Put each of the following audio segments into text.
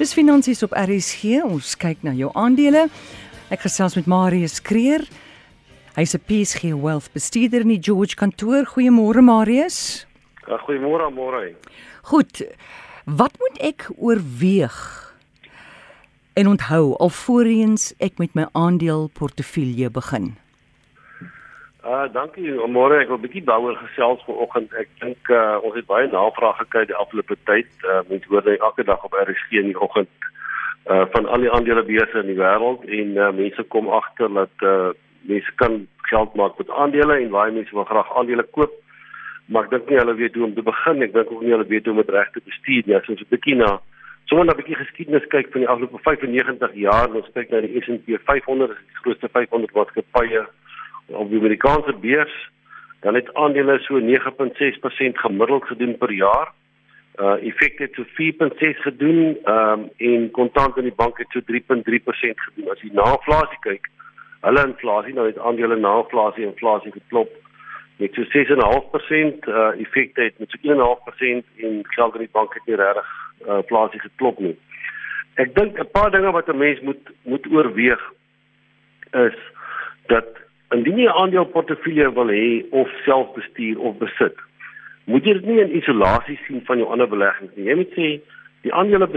Dis finansies op RSG. Ons kyk na jou aandele. Ek gesels met Marius Kreer. Hy's 'n PSG Wealth bestuurder in die George kantoor. Goeiemôre Marius. Ja, goeiemôre môre. Goed. Wat moet ek oorweeg? En onthou alvorens ek met my aandeel portefeulje begin. Uh dankie. Môre ek wil bietjie daaroor gesels vanoggend. Ek dink uh ons het baie navraag gekry die afgelope tyd. Uh mense hoor net elke dag op RSG in die oggend uh van al die aandelebeurse in die wêreld en uh mense kom agter dat uh mense kan geld maak met aandele en baie mense wil graag aandele koop. Maar ek dink nie hulle weet hoe om te begin. Ek dink ook nie hulle weet hoe om dit reg te bestuur nie. As ons 'n bietjie na sommer 'n bietjie geskiedenis kyk van die afgelope 95 jaar, ons kyk na die S&P 500, die grootste 500 maatskappye op die Amerikaanse beurs, dan het aandele so 9.6% gemiddeld gedoen per jaar. Uh effek het so 4.6 gedoen, ehm um, en kontant in die bank het so 3.3% gedoen. As jy na inflasie kyk, hulle inflasie, nou het aandele na inflasie inflasie geklop met so 6.5% uh effek het met so 1.5% en geld in die bank het nie regtig uh inflasie geklop nie. Ek dink 'n paar dinge wat 'n mens moet moet oorweeg is dat indien jy 'n aandeleportefeulje wil hê of self bestuur of besit, moet jy dit nie in isolasie sien van jou ander beleggings nie. Jy moet sê die aandele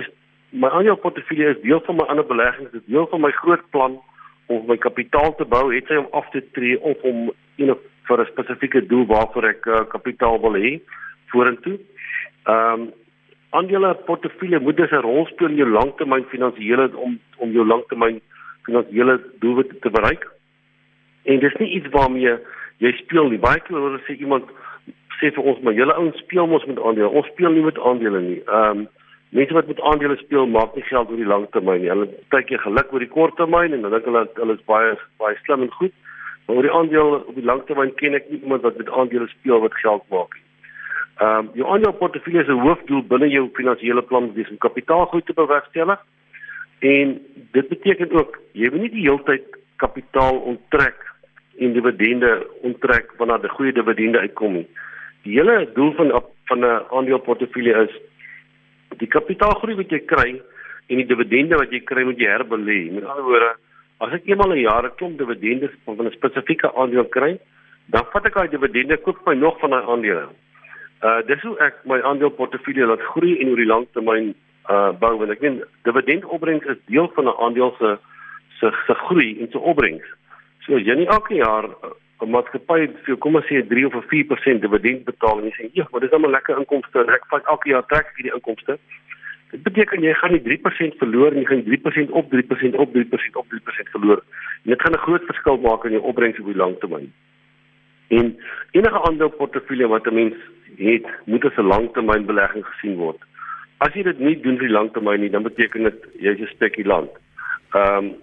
my aandeleportefeulje is deel van my ander beleggings, dit is deel van my groot plan om my kapitaal te bou, het sy om af te tree of om een vir 'n spesifieke doel waarvoor ek uh, kapitaal wil hê vorentoe. Ehm um, aandele portefeulje moet dus 'n rol speel in jou langtermyn finansiële om om jou langtermyn finansiële doelwitte te bereik. En dis nie iets waarmee jy speel nie. Baie keer hoor sê iemand sê vir ons maar julle ouens speel mos met aandele. Ons speel nie met aandele nie. Ehm um, mense wat met aandele speel maak nie geld oor die lang termyn nie. Hulle kyk jy geluk oor die kort termyn en dan dink hulle hulle is baie baie slim en goed. Maar oor die aandeel op die lang termyn ken ek nie iemand wat met aandele speel wat geld maak nie. Ehm um, jou aandeleportefeulje se hoofdoel binne jou finansiële plan is om kapitaalgroei te bewerkstellig. En dit beteken ook jy moet nie die hele tyd kapitaal onttrek en dividende onttrek wanneer die goeie dividende uitkom nie. Die hele doel van van 'n aandeleportefeulje is die kapitaalgroei wat jy kry en die dividende wat jy kry moet jy herbelê. Met ander woorde, as ek eenmal 'n jaar 'n klomp dividende van 'n spesifieke aandeel kry, dan vat ek daai dividende koop my nog van daai aandele. Uh dis hoe ek my aandeleportefeulje laat groei en oor die lang termyn uh bou want ek weet dividendopbrengs is deel van 'n aandeel se se se groei en se opbrengs. So jy nie elke jaar uh, 'n maatskappy vir kom ons sê 3 of 4% dividend betaal en jy sê, "Ja, maar dis nou 'n lekker inkomste en ek vat elke jaar trek ek hierdie inkomste." Dit beteken jy gaan nie 3% verloor nie, jy gaan 3% op 3% op 3% op 3% verloor. En dit gaan 'n groot verskil maak in jou opbrengs op die lang termyn. En enige ander portefeulje wat 'n mens het, moet as 'n langtermynbelegging gesien word. As jy dit nie doen vir die langtermyn nie, dan beteken dit jy's 'n spekulant. Ehm um,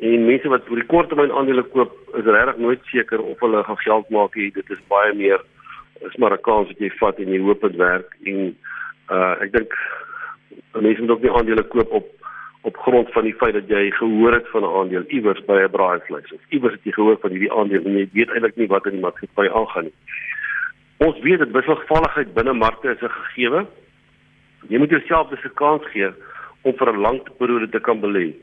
En mense wat vir die korttermyn aandele koop, is regtig nooit seker of hulle gaan geld maak nie. Dit is baie meer is maar 'n kans wat jy vat en jy hoop dit werk en uh ek dink mense moet ook nie aandele koop op op grond van die feit dat jy gehoor het van 'n aandeel iewers by 'n braaivleis of iewers het jy gehoor van hierdie aandeel en jy weet eintlik nie wat in die maatskappy aangaan nie. Ons weet dat wisselvalligheid binne markte is 'n gegewe. Jy moet jouself dus 'n kans gee om vir 'n lang periode te kan belê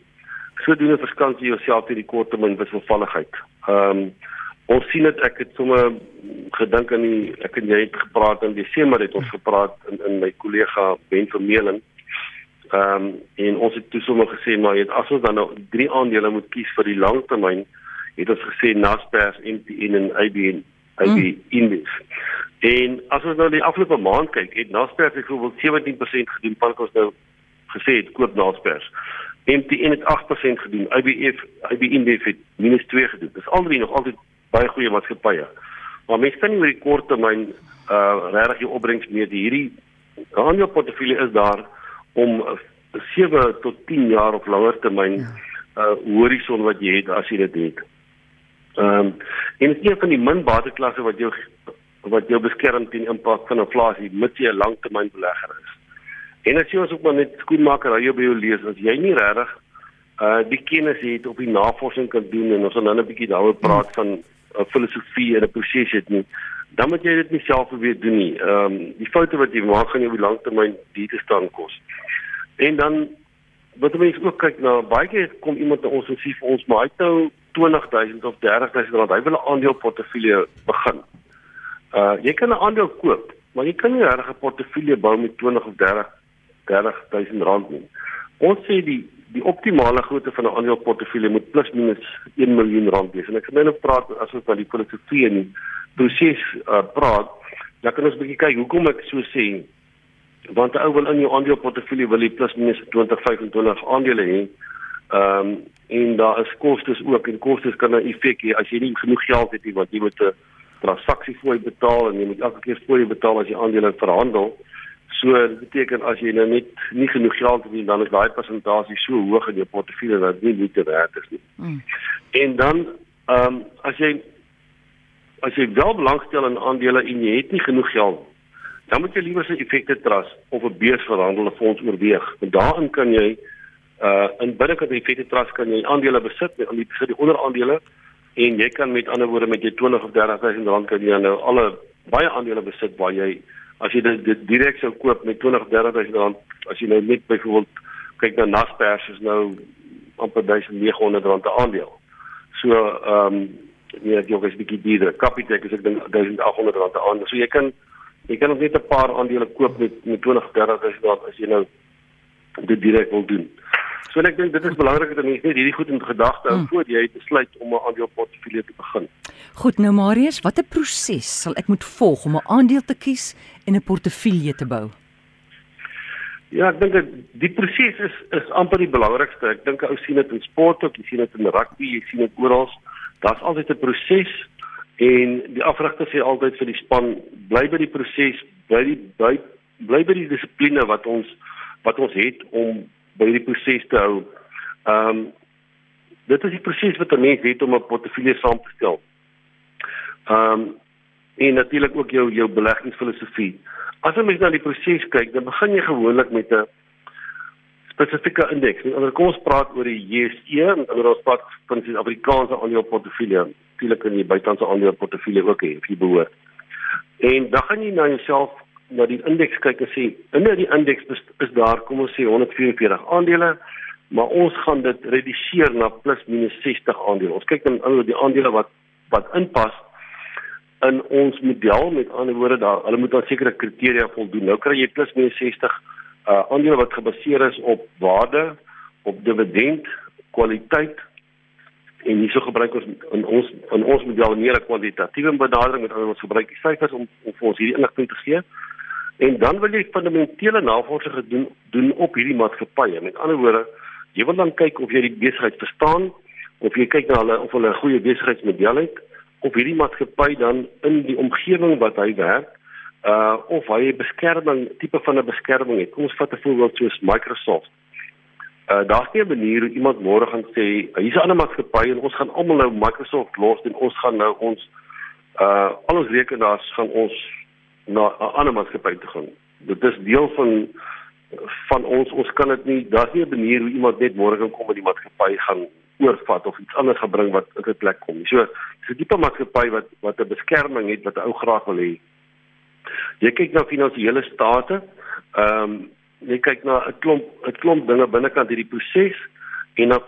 sodoende verskans jy jouself teen die korttermyn wisselvalligheid. Ehm um, ons sien dit ek het sommer gedink aan die ek en jy het gepraat in Desember het ons gepraat in in my kollega Ben Vermeulen. Ehm um, en ons het toe sommer gesê maar jy het as ons dan nou drie aandele moet kies vir die langtermyn, het ons gesê Naspers, MTN en IBM IB mm. Index. En as ons nou die afgelope maand kyk, het Naspers byvoorbeeld 17% gedoen, want ons nou gesê het koop Naspers. MTN het 8% gedoen. IBF IBF het minus 2 gedoen. Dis albei nog altyd baie goeie maatskappye. Maar mense kan nie oor die kort termyn uh regtig die opbrengs meer die hierdie aandeel portefeulje is daar om 7 tot 10 jaar of langer termyn ja. uh horison wat jy het as jy dit het. Ehm um, en dit is een van die min bateklasse wat jou wat jou beskerm teen impak van inflasie mits jy 'n langtermynbelegger is. En as jy ons ook maar net skoenmaker raai by jou lees, as jy nie regtig uh die kennis het op die navorsing kan doen en ons gaan dan 'n bietjie daaroor praat van uh, filosofie en 'n proses het nie, dan moet jy dit nie self probeer doen nie. Ehm um, die foute wat jy maak gaan jou op die lang termyn die te staan kos. En dan wat mense ook kyk na baie keer kom iemand na ons en sê vir ons maar hy het nou 20000 of 30000 rand hy wil 'n aandeleportefeulje begin. Uh jy kan 'n aandeel koop, maar jy kan nie 'n regte portefeulje bou met 20 of 30 30000 rand nie. Ons sê die die optimale grootte van 'n aandeleportefeulje moet plus minus 1 miljoen rand wees. En ek gaan nou praat as ons van die filosofie en die proses uh, praat, dan kan ons bietjie kyk hoekom ek so sê. Want 'n ou wil in jou aandeleportefeulje wil hy plus minus 20 25 aandele hê. Ehm um, en daar is kostes ook en kostes kan 'n effek hê as jy nie genoeg geld het nie want jy moet 'n transaksie fooi betaal en jy moet elke keer fooi betaal as jy aandele verhandel. So dit beteken as jy nou net nie genoeg geld het nie, dan is daai persentasie so hoog in jou portefeulje dat dit nie te werd is nie. Mm. En dan ehm um, as jy as jy wel belangstel in aandele en jy het nie genoeg geld dan moet jy liewer 'n effekte trust of 'n beursverhandelde fonds oorweeg. En daarin kan jy uh in binnekant die effekte trust kan jy aandele besit, met al die besit die onderaandele en jy kan met ander woorde met jy 20 of 30 000 rand kan jy nou alle baie aandele besit waar jy as jy dit direk sou koop met 20 30000 rand as jy nou net byvoorbeeld kyk na Naspers is nou amper 1900 rand per aandeel. So ehm um, nee, jy is bietjie duurder. Capitec is ek dink 1800 rand per aandeel. So jy kan jy kan net 'n paar aandele koop met met 20 30000 rand as jy nou dit direk wil doen. So ek dink dit is belangrik dat mense net hierdie goed in gedagte hou hmm. voor jy besluit om 'n aandeleportefeulje te begin. Goed, nou Marius, watter proses sal ek moet volg om 'n aandeel te kies en 'n portefeulje te bou? Ja, ek dink die proses is is amper die belangrikste. Ek dink ou sien dit in sport ook, jy sien dit in rugby, jy sien dit oral. Daar's altyd 'n proses en die afrigter sê altyd vir die span, bly by die proses, bly die bly, bly by die dissipline wat ons wat ons het om by die proses te hou. Ehm um, dit is die proses wat 'n mens het om 'n portefeulje saam te stel. Ehm um, en natuurlik ook jou jou beleggingsfilosofie. As jy mens na die proses kyk, dan begin jy gewoonlik met 'n spesifieke indeks. En onder kom ons praat oor die JSE en oor ons praat van die Afrikaanse aandeleportefeulje. Natuurlik kan jy buitelandse aandeleportefeulje ook hê, of jy behoort. En dan gaan jy na jouself na die indeks kyk en sê in die indeks is, is daar kom ons sê 144 aandele maar ons gaan dit reduseer na plus minus 60 aandele. Ons kyk dan oor die aandele wat wat inpas in ons model met ander woorde daar hulle moet aan sekere kriteria voldoen. Nou kry jy plus minus 60 uh aandele wat gebaseer is op waarde, op dividend, kwaliteit en hierso gebruik ons in ons in ons model 'n kwantitatiewe benadering met ander woorde ons gebruik die syfers om om vir ons hierdie inligting te gee. En dan wil jy fundamentele navorsing gedoen doen op hierdie maatskappye. Met ander woorde, jy wil dan kyk of jy die besigheid verstaan of jy kyk na hulle of hulle 'n goeie besigheidsmodel het of hierdie maatskappy dan in die omgewing wat hy werk, uh of hy 'n beskerming tipe van 'n beskerming het. Kom ons vat 'n voorbeeld soos Microsoft. Uh daar's nie 'n manier hoe iemand môre gaan sê hier's 'n ander maatskappy en ons gaan almal nou Microsoft los en ons gaan nou ons uh al ons rekenaars gaan ons na 'n ander maatskappy te gaan. Dit is deel van van ons ons kan dit nie daar's nie 'n manier hoe iemand net môre kan kom en die maatskappy gaan oorvat of iets anders gebring wat in 'n plek kom. So dis 'n tipe maatskappy wat wat 'n beskerming het wat 'n ou graag wil hê. Jy kyk na finansiële state. Ehm um, jy kyk na 'n klomp 'n klomp dinge binnekant hierdie proses en dan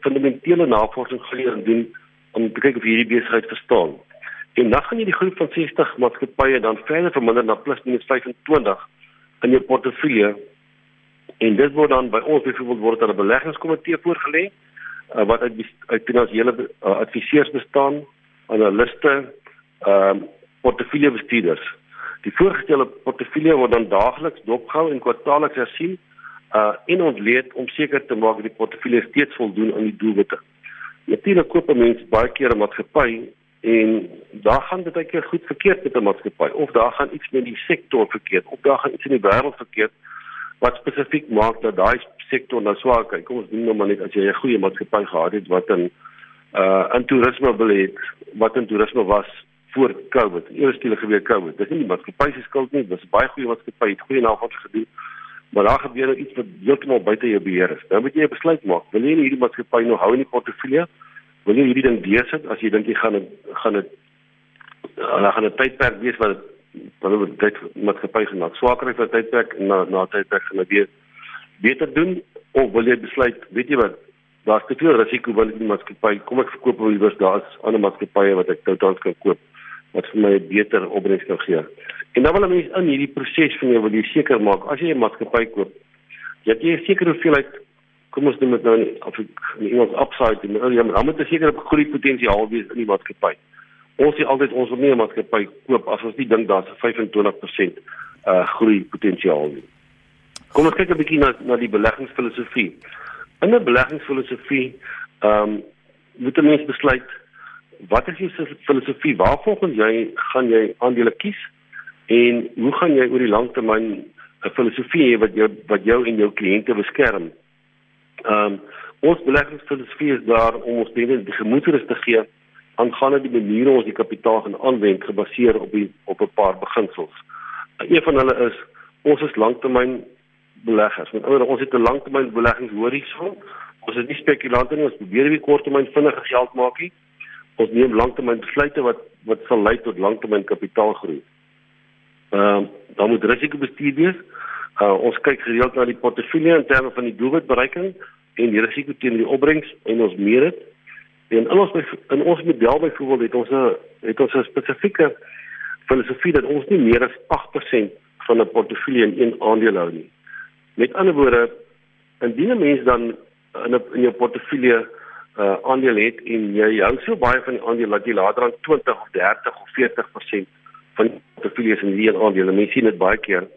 fundamentele navorsing geleer doen om te kyk of hierdie besigheid verstaan. En dan gaan jy die groep van 60 maatskappye dan verder verminder na plus minus 25 in jou portefeulje. En dit word dan by ons byvoorbeeld word aan 'n beleggingskomitee voorgelê uh, wat uit uit finansiële uh, adviseurs bestaan, analiste, ehm uh, portefeuljebestuurders. Die voorgestelde portefeulje word dan daagliks dopgehou en kwartaalliks hersien uh en ontleed om seker te maak dat die portefeulje steeds voldoen aan die doelwitte. Natuurlik koop mense baie keer 'n maatskappy en daar gaan dit baie keer goed verkeerd met 'n maatskappy of daar gaan iets met die sektor verkeerd of daar gaan iets in die wêreld verkeerd wat spesifiek maak dat daai sektor nou swaar kyk. Kom ons doen nou maar net as jy 'n goeie maatskappy gehad het wat in uh in toerisme beleid, wat in toerisme was voor Covid. Eers toe gebeur Covid. Dis nie die maatskappy se skuld nie, dis baie goeie maatskappy het goeie navorsing gedoen. Maar daar gebeur nou iets wat heeltemal buite jou beheer is. Nou moet jy 'n besluit maak. Wil jy hierdie maatskappy nog hou in die portefeulje? Wil jy hierdie ding besit as jy dink jy gaan gaan dit dan gaan 'n tydperk wees wat wat dit met gepaai gemaak swaker vir tydperk na na tydperk gaan dit beter doen of wil jy besluit, weet jy wat, daar's te veel risiko binne die maatskappy. Kom ek verkoop hom iewers daar's ander maatskappye wat ek totaal kan koop wat vir my 'n beter opbrengs kan gee. En dan wil 'n mens in hierdie proses van jou wil jy seker maak as jy 'n maatskappy koop, het jy 'n sekere hoeveelheid kom ons noem dit nou of ek iemand upside in die dan moet jy seker op groei potensiaal wees in die maatskappy. Ons sê altyd ons wil nie 'n maatskappy koop as ons nie dink daar's 'n 25% uh groei potensiaal nie. Kom ons kyk 'n bietjie na na die beleggingsfilosofie. In 'n beleggingsfilosofie, ehm um, moet 'n mens besluit wat is jou filosofie? Waar volgens jy gaan jy aandele kies? En hoe gaan jy oor die lang termyn 'n filosofie hê wat jou wat jou en jou kliënte beskerm? Ehm um, ons beleggingsfilosofie is daar om ons mense die gemoedsrus te gee aangaande die maniere ons die kapitaal gaan aanwend gebaseer op die op 'n paar beginsels. Een van hulle is ons is langtermyn beleggers. Met ander ons het 'n langtermyn beleggingshorison. Ons is nie spekulante nie, ons probeer nie korttermyn vinnige geld maak nie. Ons neem langtermyn besluite wat wat sal lei tot langtermyn kapitaalgroei. Ehm uh, dan moet risiko bestuur wees. Uh, ons kyk gereeld na die portefeulje in terme van die doelwitbereiking en die risiko teen die opbrengs en ons meet dit. En in ons in ons model byvoorbeeld het ons 'n het ons 'n spesifieke filosofie dat ons nie meer as 8% van 'n portefeulje in een aandeel hou nie. Met ander woorde, indien 'n mens dan in 'n in jou portefeulje uh aandeel het en jy hou so baie van die aandeel dat jy later aan 20 of 30 of 40% van portefeuilles in hierdie aandele, mense sien dit baie keer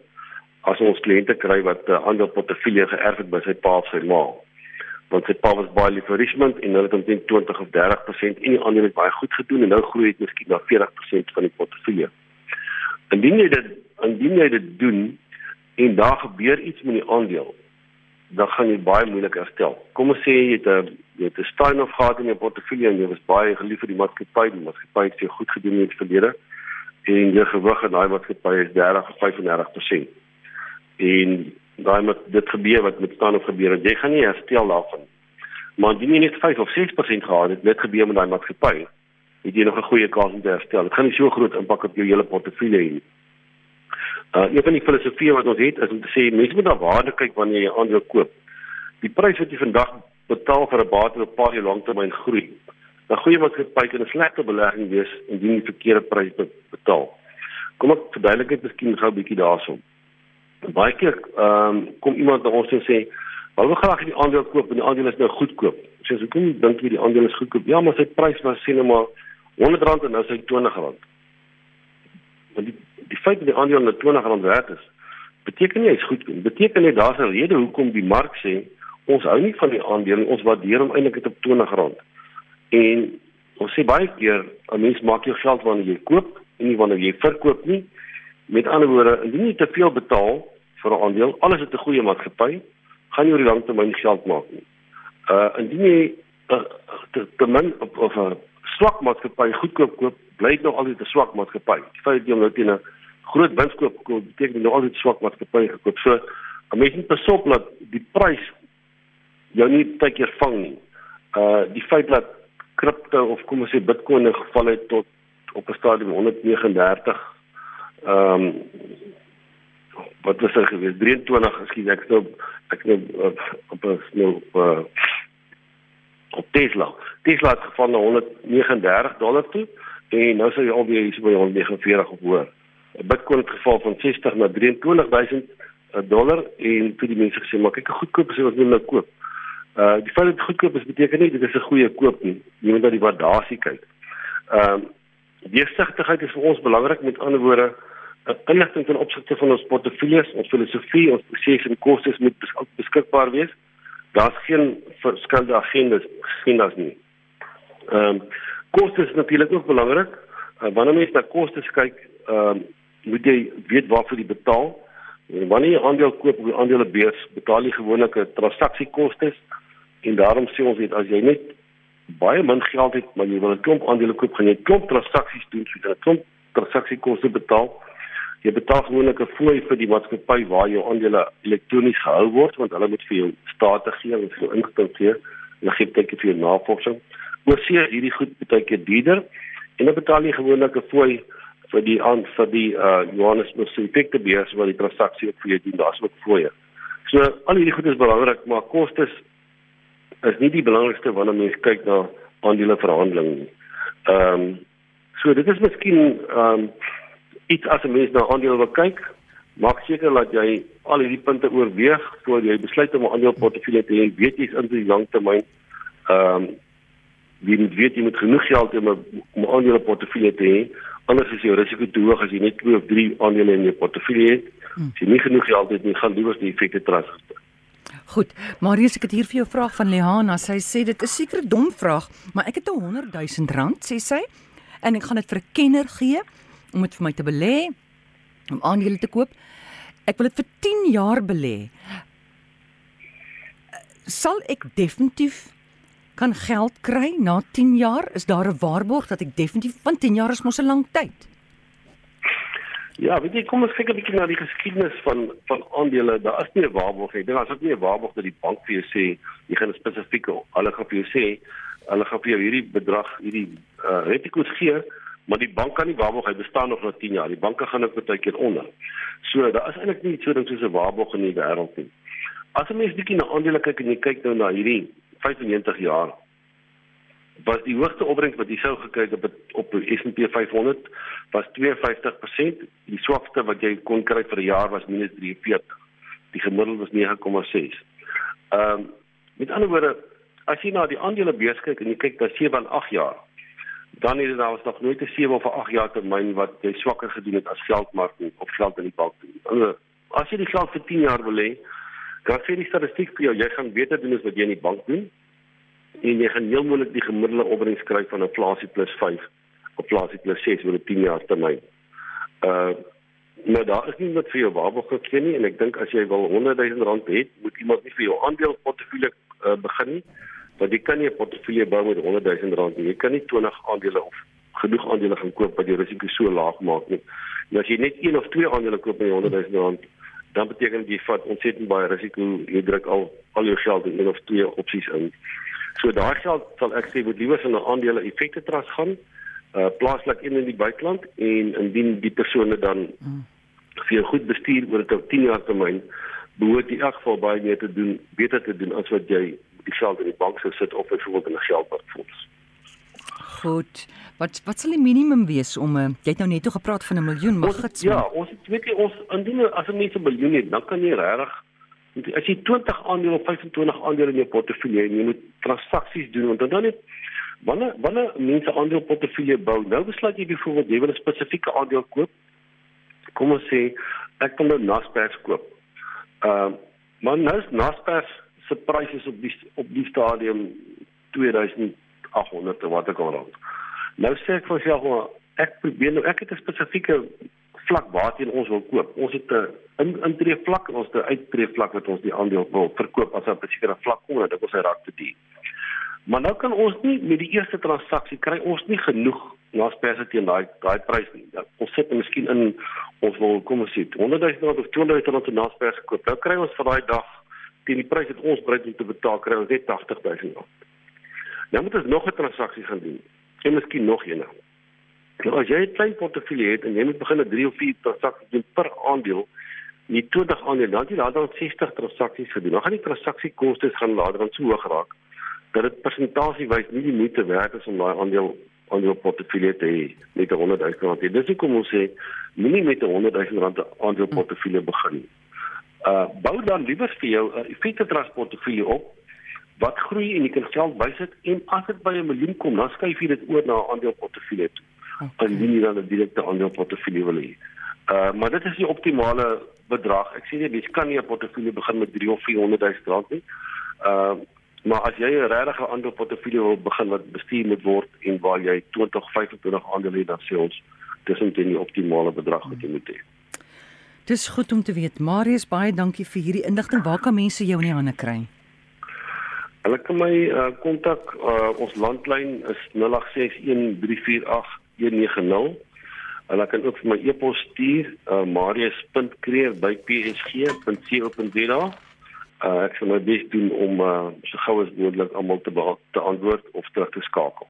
as ons kliënte kry wat 'n uh, ander portefeulje geërf het by sy pa of sy ma want sy pa was baie lief vir Richmond en hulle het omtrent 20 of 30% en die ander het baie goed gedoen en nou groei dit miskien na 40% van die portefeulje. Indien jy dit indien jy dit doen en daar gebeur iets met die aandeel, dan gaan jy baie moeilik herstel. Kom ons sê jy het 'n jy het 'n stein of gehad in jou portefeulje en jy was baie geliefd vir die maatskappy, die maatskappy het jou goed gedoen in die verlede en jou gewig in daai maatskappy is 30 of 35%. En daai met dit gebeur wat met staan of gebeur het. Jy gaan nie herstel daarvan. Maar indien jy net 5 of 6% gehad het net gebeur met daai maatskappy het jy nog 'n goeie kans om te herstel. Dit gaan nie so groot impak op jou hele portefeulje hê uh een van die filosofieë wat ons het is om te sê mense moet na waarde kyk wanneer jy aandele koop. Die prys wat jy vandag betaal vir 'n bate wat 'n paar jaar lanktermyn groei. 'n goeie maatskappy kan 'n slegte belegging wees indien jy die verkeerde prys betaal. Kom ek verduidelik dit miskien gou 'n bietjie daaroor baie keer ehm um, kom iemand na ons en sê, "Wil we graag die aandeel koop en die aandeel is nou goedkoop." Sê as ek kom dink jy die aandeel is goedkoop? Ja, maar sy prys was sê net maar R100 en nou is hy R20. Want die die feit dat die aandeel nou R20 werd is, beteken nie hy's goedkoop. Beteken net daar's 'n rede hoekom die mark sê ons hou nie van die aandeel, ons waardeer hom eintlik op R20. En ons sê baie keer 'n mens maak jou geld wanneer jy koop en nie wanneer jy verkoop nie. Met ander woorde, indien jy te veel betaal vir 'n aandeel, alles het 'n goeie maatskappy, gaan jy oor die lang termyn geld maak nie. Uh indien jy uh, te, te min op of 'n swak maatskappy goedkoop koop, bly dit nog altyd 'n swak maatskappy. Die feit dat jy nou teen 'n groot wins koop, beteken jy nog altyd 'n swak maatskappy gekoop. So, 'n mens moet besop dat die prys jou nie baie keer vang nie. Uh die feit dat kripto of kom ons sê Bitcoin in geval het tot op 'n stadium 139 ehm um, wat was dit gewees? 23 ekskuus ek nou ek nou op op nou op, op Tesla. Tesla het geval na 139 dollar toe en nou sou jy alweer hier by 149 op hoor. Bitcoin het geval van 60 na 23000 eh, dollar en toe die mense gesê maar kyk hoe goedkoop is wat ons nou koop. Uh die feit dat goedkoop is beteken nie dit is 'n goeie koop nie. Jy moet na die waardasie kyk. Ehm um, deursigtigheid is vir ons belangrik met ander woorde inligting ten opsigte van ons portefeuilles, ons filosofie, ons proses en kostes moet beskikbaar wees. Daar's geen verskillende agendas agendas nie. Ehm um, kostes is natuurlik ook belangrik. Uh, wanneer mens na kostes kyk, ehm um, moet jy weet waarvoor jy betaal. En wanneer jy aandeel koop op die aandelebeurs, betaal jy gewoonlik 'n transaksiekostes en daarom sê ons net as jy net baie min geld het, maar jy wil 'n klomp aandele koop, gaan jy klomp transaksies doen, so jy 'n klomp transaksiekoste betaal. Jy betaal gewoonlik 'n fooi vir die maatskappy waar jou aandele elektronies gehou word want hulle moet vir jou state gee en vir inligting gee en dan gee dit vir jou navorsing. Oorsee hierdie goed baie keer duurder en dan betaal jy gewoonlik 'n fooi vir die aan vir die uh Johannesburg se effekte beurs waar die transaksie op vir jou doen. Daar's ook fooie. So al hierdie goed is belangrik, maar kostes is nie die belangrikste wanneer mens kyk na aandeleverhandeling nie. Ehm um, so dit is miskien ehm um, iets as 'n mens na aandele wil kyk, maak seker dat jy al hierdie punte oorweeg voor jy besluit om 'n aandeleportefeulje te hê. Weet jy is in die langtermyn ehm um, wie moet weet jy moet genoeg geld hê om 'n aandeleportefeulje te hê. Anders is jou risiko te hoog as jy net 2 of 3 aandele in jou portefeulje het. As jy nie genoeg geld het nie, gaan liewer die effekte trust Goed, Marius, ek het hier vir jou 'n vraag van Lehana. Sy sê dit is seker 'n dom vraag, maar ek het 'n 100 000 rand, sê sy, en ek gaan dit vir 'n kenner gee om dit vir my te belê om aandele te koop. Ek wil dit vir 10 jaar belê. Sal ek definitief kan geld kry na 10 jaar? Is daar 'n waarborg dat ek definitief van 10 jaar is mos 'n lang tyd? Ja, weet jy, kom ons kyk 'n bietjie na die geskiedenis van van aandele. Daar is nie 'n waarborg nie. Dit is ook nie 'n waarborg dat die bank vir jou sê jy gaan spesifiek hulle gaan vir jou sê hulle gaan vir jou hierdie bedrag, hierdie uh risiko's gee, maar die bank kan nie waarborg hy bestaan nog na 10 jaar. Die banke gaan ook baie keer onder. So, daar is eintlik nie so ding soos 'n waarborg in die wêreld nie. As 'n mens bietjie na aandele kyk en jy kyk nou na hierdie 95 jaar was die hoogste opbrengs wat jy sou gekry het op op die S&P 500 was 52%. Die swakste wat jy kon kry vir 'n jaar was minus 43. Die gemiddeld was 9,6. Ehm um, met ander woorde, as jy na die aandelebeurs kyk en jy kyk na 7 en 8 jaar, dan het dit nou nog nooit 'n 7 of 8 jaar termyn wat jy swakker gedoen het as geldmark of geld in die bank doen. As jy die geld vir 10 jaar wil hê, dan sê die statistiek vir jou jy gaan beter doen as wat jy in die bank doen en jy gaan heel moontlik die gemiddelde opbrengs kry van inflasie plus 5 of inflasie plus 6 oor 'n 10 jaar termyn. Uh nou daar is nie net vir jou waarborg gekry nie en ek dink as jy wil 100 000 rand hê, moet iemand nie vir jou aandeel portefeulje uh, begin nie. Want jy kan nie 'n portefeulje bou met 100 000 rand nie. Jy kan nie 20 aandele of genoeg aandele gaan koop wat die risiko so laag maak nie. En as jy net een of twee aandele koop met 100 000 rand, dan beteken dit jy vat ontsettend baie risiko. Jy druk al al jou geld in een of twee opsies in. So daai geld sal ek sê moet liewer in 'n aandele effekte trust gaan, uh plaaslik in in die buiteland en indien die persone dan hmm. vir jou goed bestuur oor 'n 10 jaar termyn, behoort die elk geval baie meer te doen, beter te doen as wat jy die geld in die bank sou sit of byvoorbeeld in 'n geldportefeulje. Goed. Wat wat sal die minimum wees om uh, jy het nou net toe gepraat van 'n miljoen, mag dit Ja, ons weet jy ons indien as 'n mens 'n miljoen het, dan kan jy regtig as jy 20 aandele of 25 aandele in jou portefeulje het, jy moet transaksies doen want dan net wanneer wanneer mense aandele portefeulje bou, nou besluit jy byvoorbeeld jy wil 'n spesifieke aandeel koop. Kom ons sê ek wil nou Naspers koop. Ehm uh, maar nou Naspers se pryse is op die op die stadium 2800 wat ek al rond. Nou sê ek vir myself ek probeer nou ek het 'n spesifieke vlak waarteen ons wil koop. Ons het 'n in intree vlak en ons het 'n uittree vlak wat ons die aandeel wil verkoop as 'n sekere vlak kom, dit is 'n raak te duur. Maar nou kan ons nie met die eerste transaksie kry ons nie genoeg nas perse teen daai daai prys nie. Ja, ons sit miskien in ons wil kom ons sê 100 000 of 200 000 rand nas perse koop. Nou kry ons vir daai dag teen die prys wat ons bereid om te betaal kry ons net 80 000 rand. Nou moet ons nog 'n transaksie gaan doen. En miskien nog een. Nou as jy 'n klein portefeulje het en jy moet begin 'n 3 of 4 transaksies doen per aandeel, nie 20 aandele, dan jy later dan 60 transaksies gedoen. Dan gaan die transaksiekostes gaan later dan so hoog raak dat dit persentasiewys nie die moeite werd is om daai aandeel aandeel portefeulje te hê met 100 000 rand. Dis hoekom ons sê moenie met 100 000 rand aandeel portefeulje begin nie. Uh bou dan liewer vir jou 'n effekte transportefeulje op wat groei en jy kan geld bysit en as dit by 'n miljoen kom, dan skuif jy dit oor na 'n aandeel portefeulje toe okay. indien jy dan 'n direkte aandeelportefeulje wil hê. Uh maar dit is die optimale bedrag. Ek sê jy mens kan nie 'n portefeulje begin met 3 of 400 000 rand nie. Uh maar as jy 'n regte aandeelportefeulje wil begin wat bestuur moet word en waar jy 20 of 25 aandele het, dan sê ons dis omtrent die optimale bedrag wat jy moet hê. Dis goed om te weet. Marius, baie dankie vir hierdie inligting. Waar kan mense jou in die hande kry? Hulle kan my kontak uh, uh, ons landlyn is 0861 190. Hulle kan ook vir my e-pos stuur, uh, marius.kreer@psg.co.za. Uh, ek sal my bes doen om uh, so gou as moontlik almal te beantwoord of terug te skakel.